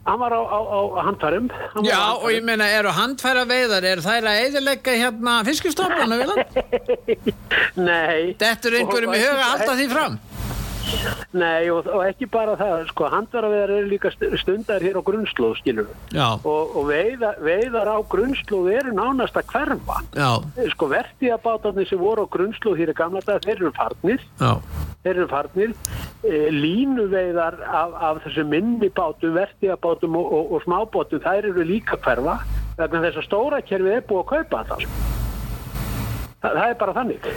Hann var á, á, á handfærum. Hann var Já, á og ég meina, eru handfæra veiðar, er þær að eðilegga hérna fiskistofnana við land? (laughs) Nei. Þetta er einhverjum í huga að halda því fram? Nei, og, og ekki bara það, sko, handvaraveðar eru líka st- stundar hér á grunnslóð, skilur Og, og veiða, veiðar á grunnslóð eru nánast að hverfa. já, Sko, vertíðabátarnir sem voru á grunnslóð hér í gamla dag, þeir eru farnir. já, Þeir eru farnir. E, línuveiðar af, af þessu minni bátum, vertíðabátum og, og, og smábátum, þær eru líka hverfa. Að þess að stóra kerfið er búið að kaupa það. Það, það er bara þannig.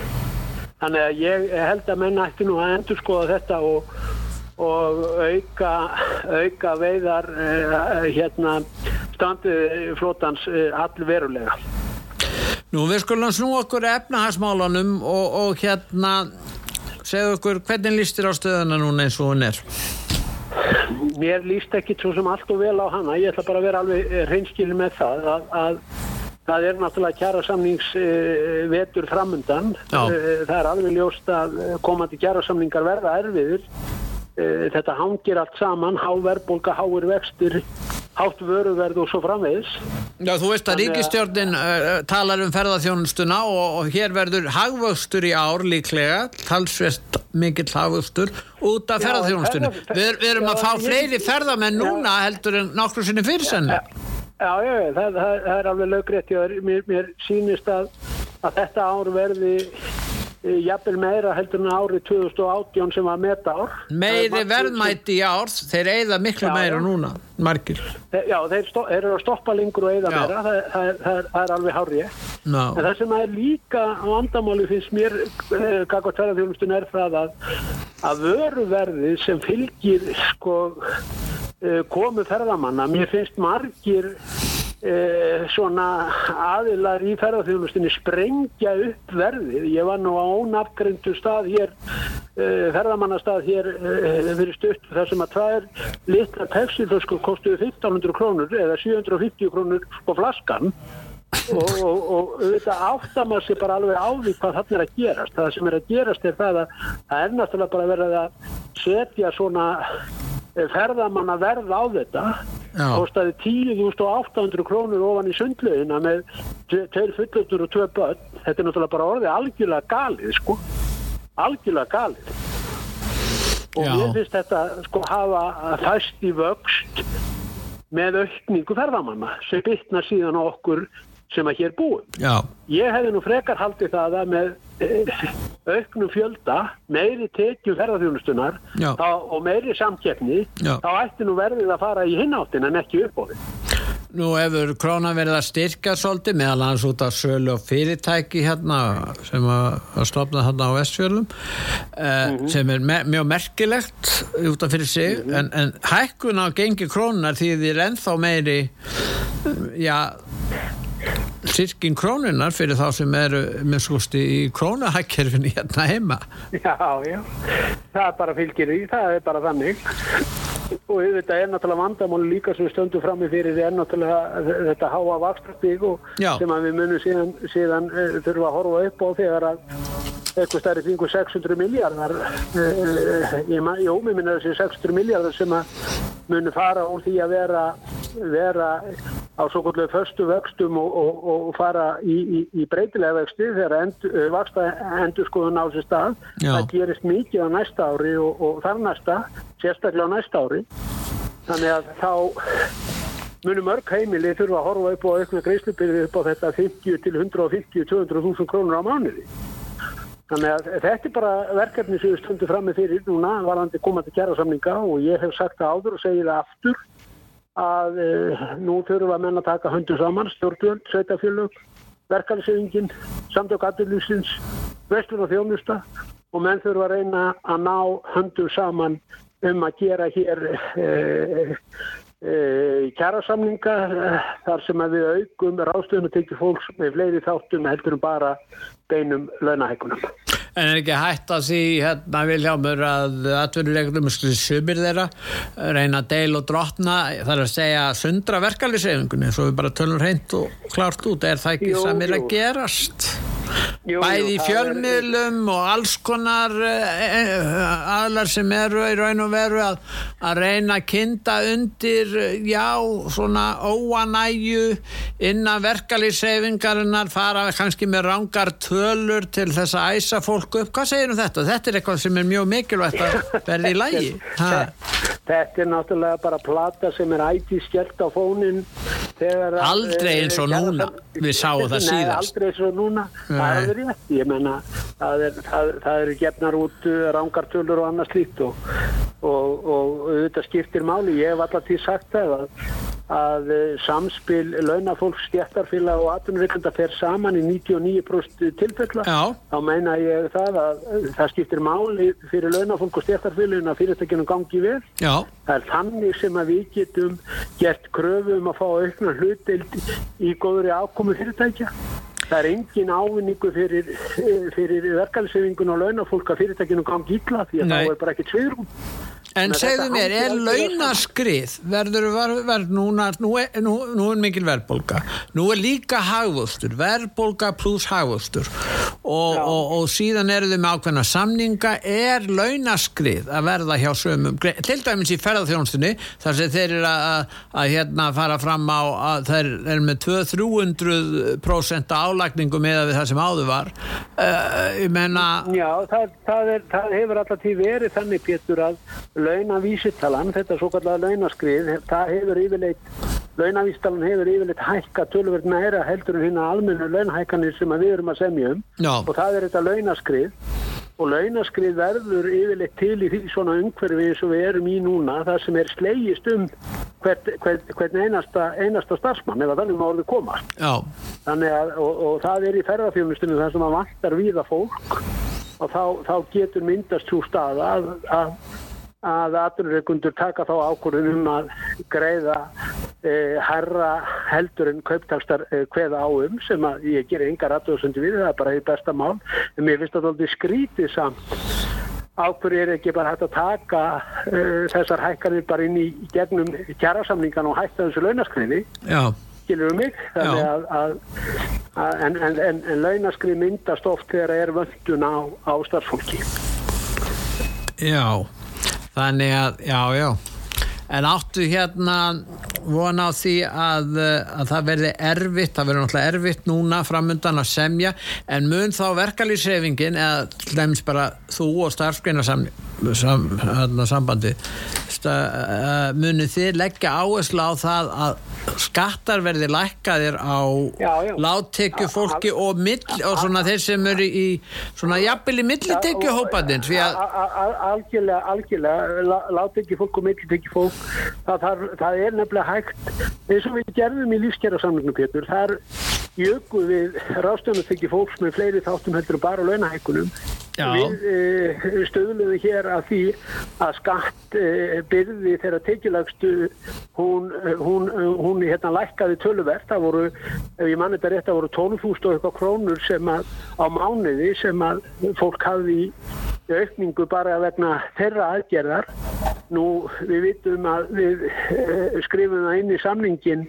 Þannig að ég held að menn ætti nú að endur skoða þetta og, og auka, auka veiðar uh, hérna standið flótans uh, all verulega. Nú við skulum snú okkur efnahagsmálunum og, og hérna segðu okkur hvernig lístir á stöðuna núna eins og hún er Mér líst ekki svo sem allt og vel á hana. Ég ætla bara að vera alveg reynskilin með það að, að það er náttúrulega kjara samnings uh, vetur framundan. Uh, það er alveg ljóst að eh, komandi kjara samningar verða erfiðir. Uh, þetta hangir allt saman, há verðbólka, háir vextir, hátt vöruverð og svo framvegis. Já, þú veist að ríkistjórnin uh, talar um ferðarþjónustuna og, og hér verður hagvöxtur í ár líklega, talsvert mikill hagvöxtur út af Já, ferðarþjónustunni. ferðar- Við, við erum að fá fleiri ferðamenn núna heldur en nokkru sinni fyrir senni. Já, já, já, það, það, það er alveg löggrétt. Mér, mér sýnist að, að þetta ár verði e, jafnvel meira heldur en árið 2018 sem var metár. Meiri verðmæti í ár, þeir eigða miklu Já, meira núna, margir. Já, þeir, stó, þeir eru að stoppa lengur og Já. meira, það, það, er- það, er- alveg hárið. Ná, En það sem er líka á andamáli finnst mér, eh, kakvart ferðarþjónustun er það að, að vöruverðið sem fylgir sko, komu ferðamanna, mér finnst margir eh, svona aðilar í ferðarþjónustunni sprengja upp verðið. Ég var nú á ónafgrindu stað hér, eh, ferðamannastað hér eh, fyrir stutt þar sem að tvær litla pepsilflöskur kostuðu 1500 krónur eða 750 krónur på flaskan og, og, og áttar maður sér bara alveg á því hvað þarna er að gerast. Það sem er að gerast er það að það er náttúrulega bara verið að setja svona eh, ferðamanna verð á þetta Já. kostaði 10.800 krónur ofan í sundlaugina með tve- tveir fullöfnur og tvö börn þetta er náttúrulega bara orðið algjörlega galið sko algjörlega galið og Já. mér finnst þetta sko hafa fæst í vöxt með aukningu ferðamanna sem bytnar síðan okkur sem að hér búum. já, Ég hefði nú frekar haldið það að með eh, auknum fjölda, meiri tekju ferðarþjónustunar Já. þá, og meiri samkeppni, Já. þá ætti nú verðið að fara í hinnáttin en ekki upp á því. Nú hefur krónan verið að styrka svolítið meðal hans út af sölu og fyrirtæki hérna sem að, að stopna hérna á Vestfjörlum uh, sem er me mjög merkilegt út af fyrir sig en, en hækkun á gengi krónunar því þið er ennþá meiri já styrking krónunar fyrir þá sem eru með skosti í krónahækkerfinni hérna heima Já, já. Það bara fylgir því, það er bara þannig. Og þetta er náttúrulega vandamáli líka sem við stöndum frammi fyrir er náttúrulega þetta háa vakstastík sem við munum síðan, síðan uh, þurfa að horfa upp á þegar að eitthvað stærri kringu 600 miljardar uh, ég, ma- jú, mér minna þessi 600 miljardar sem að munu fara úr því að vera vera á svo kvöldlega förstu vöxtum og, og, og fara í, í, í breytilega vexti þegar end, uh, vaksta endur skoðun á sér stað. Já. það gerist mikið á næsta ári og, og þar næsta, sérstaklega á næsta ári þannig að þá munu mörg heimili þurfa að horfa upp á aukna greiðslubyrði upp á þetta 50 til 150 200.000 krónur á mánuði. Þannig að þetta er bara verkefni sem við stöndum fram með fyrir núna varandi komandi kjærasamninga og ég hef sagt það áður og segi það aftur að uh, nú þurfa menn að taka höndum saman, stjórnvöld, sveitafjölug verkefnisefingin, samtök aðurlýsins, vestlun og þjónusta og menn þurfa að reyna að ná höndum saman um að gera hér uh, uh, kjærasamninga uh, þar sem að við aukum ráðstöðun og tekið fólks með fleiri þáttum heldur en bara beinum launahækunum. En er ekki hætt að því hérna Viljámur að atvinnuleikunum sumir þeirra reyna að deil og drotna þar að segja sundra verkeflisefingunni svo við bara tölum reynd og klárt út er það ekki Jú, samir jú. að gerast? Jú, bæði jú, það er- fjölmiðlum og alls konar uh, aðlar sem eru í raun og veru að, að reyna að kynda undir eh, já, svona óanæju innan verkalýseyfingarinnar fara kannski með rangar tölur til þess að æsa fólk upp hvað segir um þetta? Þetta er eitthvað sem er mjög mikilvægt að verði í lægi (laughs) Þetta er náttúrulega bara plata sem er ætti skellt á fónin Aldrei eh, eins og núna. Við sáum það síðast. aldrei eins og núna, það er rétt ég menna, það, er, það, það eru gefnar út uh, rángartölur og annað slíkt og, og, og þetta skiptir máli, ég hef alltaf til sagt það að, að uh, samspil launafólk, stjættarfélag og atvinnurreikanda fer saman í 99% tilfella. Já, þá meina ég það að uh, það skiptir máli fyrir launafólk og stjættarfélagin að fyrirtækinu gangi vel. Já, Það er þannig sem að við getum gert kröfu um að fá aukna hlutild í góðri ákomu fyrirtækja. Það er engin ávinningu fyrir, fyrir verkefniseyfingun og launafólk að fyrirtækinu gangi illa því að Nei. þá er bara ekkert sveirum. En segðu mér, er launaskrið, verður ver, ver, núna, nú er, nú, nú er mikil verðbólga, nú er líka hagvöxtur, verðbólga pluss hagvöxtur. Og, og, og síðan eru þau með ákveðna samninga, er launaskrið að verða hjá sömum, til dæmis í ferðarþjónstunni, þar sem þeir eru að, hérna fara fram á að þeir eru með 200-300% álagningu með við það sem áður var, uh, ég menna, Já, það, það, er, það hefur alltaf til verið þannig Pétur að launavísitalan, þetta svo kallega launaskrið, það hefur yfirleitt, launavísitalan hefur yfirleitt hækka tölverð meira heldur en hérna almennu launahækkanir sem við erum að semja um Já. og það er þetta launaskrið og launaskrið verður yfirleitt til í því svona umhverfi eins og við erum í núna það sem er slegist um hvern, hvern, hvern einasta, einasta starfsmann ef að þannig má orðið komast. já, Þannig að, og, og það er í ferðarfjónustunum þar sem að vantar víða fólk og þá, þá getur myndast svo stað að, að, að aturreikundur taka þá ákvörðun um að greiða e, herra heldur en kauptakstar e, kveða á um sem að ég gerir engar aðtöðsöndi við, það er bara í besta mál. En mér finnst það aldrei skrítið samt. Ákveður er ekki bara hægt að taka uh, þessar hækkanir bara inn í gegnum kjærasamningan og hætta þessu launaskriði já, skilur við mig að, að, að en, en, en, en launaskrið myndast oft þegar það er vöndun á, á starfsfólki. Já, þannig að, já, já. En áttu hérna vona á því að, uh, að það verði erfitt, það verður náttúrulega erfitt núna framundan að semja, en mun þá verkalýsrefingin, eða dæmis bara þú og starfsgreinasambandi, sam, hérna, sambandi, sta, uh, muni þið leggja áherslu á það að skattar verði lækkaðir á Já, já. láttekju fólki og, mill, og svona þeir sem eru í svona jafnvel í millitekju hópandins, algjörlega, algjörlega lá- láta ekki fólk og ekki fólk það, það, það er nefnilega hægt eins og við gerðum í lífskjara samlingum Pétur þar jöku við rástjónatekki fólks með fleiri þáttum heldur bara launahækkunum Já. við e, stöðluðum hér að því að skatt e, byrði þeirra tekjulagstu hún, hún, hún hérna lækkaði töluvert það voru, ef ég mann þetta rétt, það voru 12.000 og eitthvað krónur sem að á mánuði sem að fólk hafði í aukningu bara vegna þeirra aðgerðar. Nú við vitum að við eh, skrifum það inn í samningin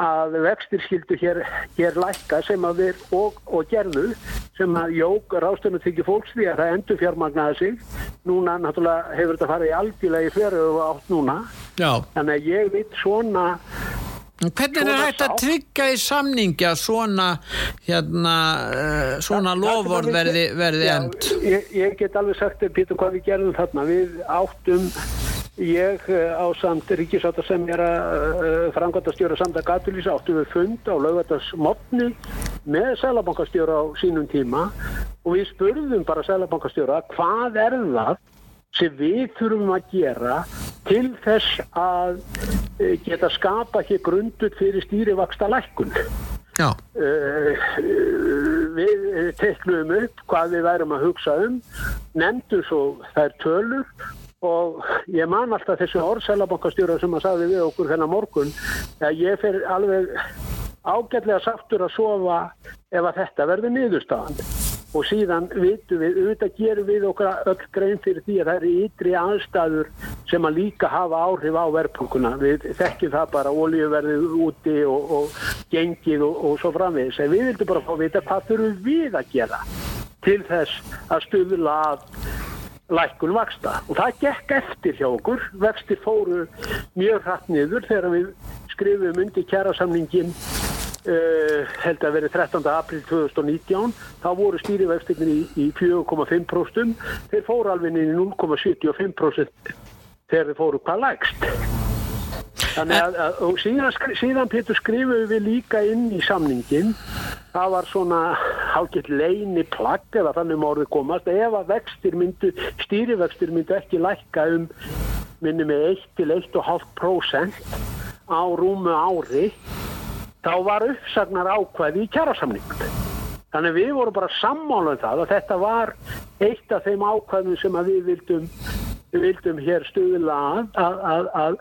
að vextir skildu hér, hér lækka sem að við og, og gerðu sem að jók rástönu þykir fólks því að það endur fjármagnaði sig. Núna náttúrulega hefur þetta farið í algjörlega í og átt núna. já, Þannig að ég veit svona Hvernig er hægt að tryggja í samningi að svona, hérna, uh, svona loford verði, verði end? Ég, ég get alveg sagt Pítur, hvað við gerðum þarna. Við áttum, ég eh, á samt ríkisáta sem er að uh, frangvæntastjóra samt að gatulísa, áttum við fund á laugardagsmotni með selabankastjóra á sínum tíma og við spurðum bara selabankastjóra hvað er það sem við þurfum að gera til þess að eh, geta skapa hér grundut fyrir stýrivaksta lækkun. Já, við teknum upp hvað við værum að hugsa um nefndu svo þær tölur og ég man alltaf þessu orðsælabankastjóra sem að sagði við okkur þennan morgun að ég fer alveg ágætlega sáttur að sofa ef að þetta verður niðurstaðan og síðan vitum við, auðvitað gerum við okkar öll grein fyrir því að það eru ytri aðstæður sem að líka hafa áhrif á verðpólkuna. Við þekkjum það bara olíuverðið úti og, og gengið og, og svo framvegis. En við vildum bara fá að vita hvað þurfum við að gera til þess að stuðla að lækkun vaksta og það gekk eftir hjá okkur. Vextir fóru mjög hratt niður þegar við skrifum undir kjærasamningin Uh, held að verið 13. april 2019 þá voru stýrivextinnir í, í 4,5% þeir fóru alveg inn í 0,75% þegar þeir fóru hvað lægst. Þannig að, að síðan, síðan Pétur skrifum við líka inn í samningin það var svona hálkitt leini plagg eða þannig mórið komast ef að vextir myndu stýrivextir myndu ekki lækka um minni með 1 til 1,5% á rúmu ári þá var uppsagnar ákvæði í kjærasamningum. Þannig við vorum bara sammála um það að þetta var eitt af þeim ákvæðum sem við vildum, við vildum hér stuðla að, að, að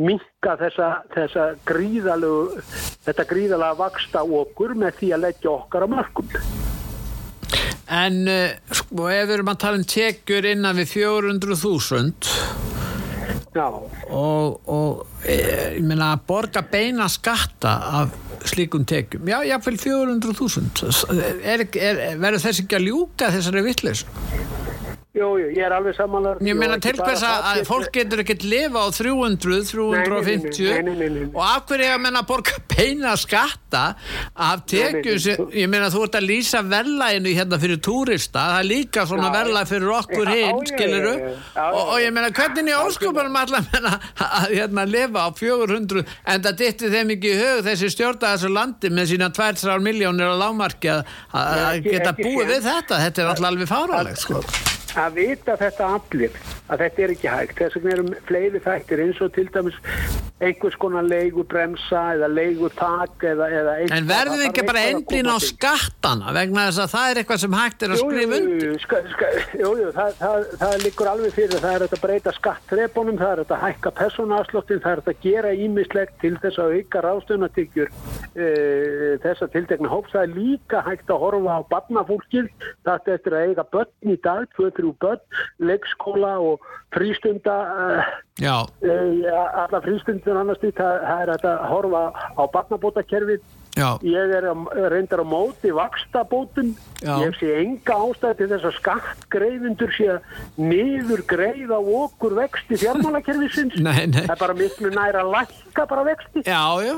minka þessa, þessa gríðalegu, þetta gríðalega vaksta okkur með því að leggja okkar á mörgum. En sko ef við erum að tala um tekjur innan við 400.000 Já. og, og e, ég meina að borga beina skatta af slíkum tekjum já, jáfnveil 400.000 verður þess ekki að ljúka þessari vittlis Jú, jú, ég er alveg samanlar Ég meina til hvers að fólk getur ekkert lifa á 300, 350 nei, nei, nei, og af hverju ég að menna borga (laughs) beina skatta af tekjum sem, ég meina þú ert að lýsa verðlæginu hérna fyrir túrista. Það er líka svona verðlæg fyrir okkur hinn, skiliru og, og ég meina hvernig er óskopunum allar menna að hérna lifa á 400 en það dittir þeim ekki í hug þessi stjórna þessu landi með sína 2-3 miljónir á lámarki að geta búið við þetta, þetta er alltaf alveg fáralegt sko að vita þetta allir að þetta er ekki hægt. Þess vegna erum fleiri þættir eins og til dæmis einhvers konar leigur bremsa eða leigur tak eða, eða en verður við ekki bara einblín á skattana vegna þess að það er eitthvað sem hægt er að skrifa undir? ska, ska, Jújú, það, það, það liggur alveg fyrir. Það er að breyta skattrepunum það er að hækka personaslóttin það er að gera ímislegt til þess að auka ráðstöðunatíkjur e, þess að tiltekna hóps. Það er líka hægt að horfa á barnafólkið er eftir að eiga börn í dag 2-3 börn, leikskóla og frístunda uh, alla frístundur annars því það, það er að horfa á barnabótakerfið Já. Ég er reyndar á móti vakstabótum, ég sé enga ástæði til þess að skattgreifindur sé að niður greiða okkur vexti fjármálakerfisins. (laughs) Það er bara miklu næra að lækka bara vexti. Já, já,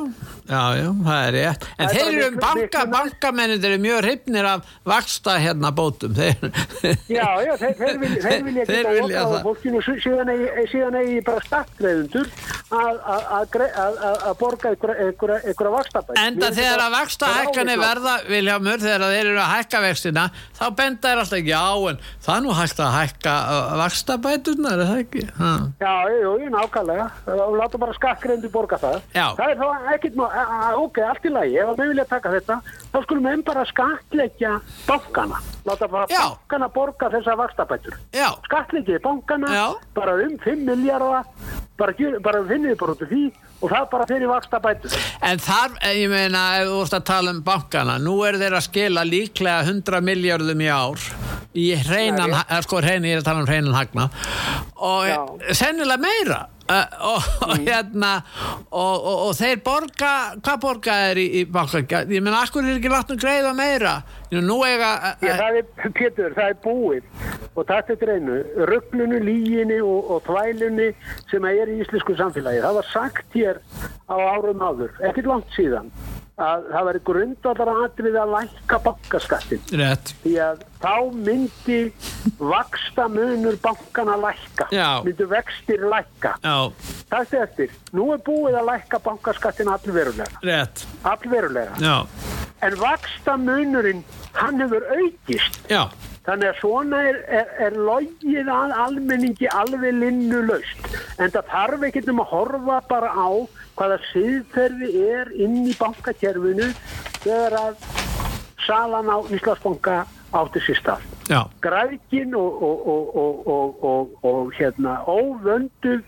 já, já það er rétt. En það þeir eru um banka, bankamennir eru mjög hreifnir af vaksta hérna bótum. Þeir... Já, já, þeir, þeir vilja þeir vilja þeir vilja það. fólkinu, síðan eigi bara skattgreifindur að borga einhverja vakstabæk Enda þeir þegar að vaksta hækkanir verða Viljámur, þegar þeir eru að hækka vextina þá benda er alltaf já en það er nú hægt að hækka vaksta bætunar, er það ekki? Ha. Já, jú, jú, nákvæmlega og láta bara skakkreindi borga það já. það er þá ekkit, ok, allt í lagi ef við vilja taka þetta, þá skulum við bara skattleggja bankana láta bara já. bankana borga þessa vaksta bætur skattleggja bankana bara um 5 miljardar bara, bara finnið bara út af því og það bara fyrir vaksta bætur En þar, ég meina, ef þú vorust að tala um bankana, nú er þeir að skila líklega 100 miljardum í ár í hreinan, sko hreinan, ég er að tala um hreinan hagna. Og Já. sennilega meira. Uh, og, mm. og hérna og, og, og þeir borga hvað borga er í, í banka ég menna, akkur er ekki láttum greiða meira? Nú eiga Já, það er, Pétur, það er búið. Og það er dreinu, rugglunu, líginni og þvælunni sem er í íslensku samfélagi, það var sagt hér á árum áður, ekkert langt síðan að það veri grundvallar aðrið að lækka bankaskattin Rétt. því að þá myndi vaksta munur bankana lækka. Já. myndi vextir lækka. Það er eftir, nú er búið að lækka bankaskattin allverulega. Allverulega. En vaksta munurinn hann hefur aukist. Já. þannig að svona er, er, er logið að almenningi alveg linnu laust en það þarf ekkert um að horfa bara á hvaða siðferði er inn í bankakerfinu þegar að salan á Íslandsbanka átti sér stað. Grækin og, og, og, og hérna óvönduð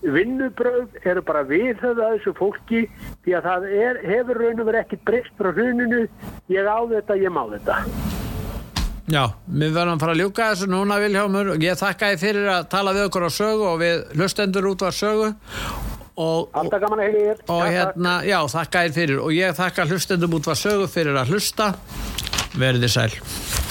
vinnubröð eru bara viðhöfða þessu fólki því að það er, hefur raun og verið ekkit breyst frá hruninu ég á þetta, ég má þetta. Já, við verðum að fara að ljúka þessu núna Vilhjámur og ég þakka þið fyrir að tala við okkur á sögu og við hlustendur út á sögu og, Alltaf gaman að heyra þér. og hérna, já, þakka þið fyrir. Og ég þakka hlustendum út á sögu fyrir að hlusta. Verðið sæl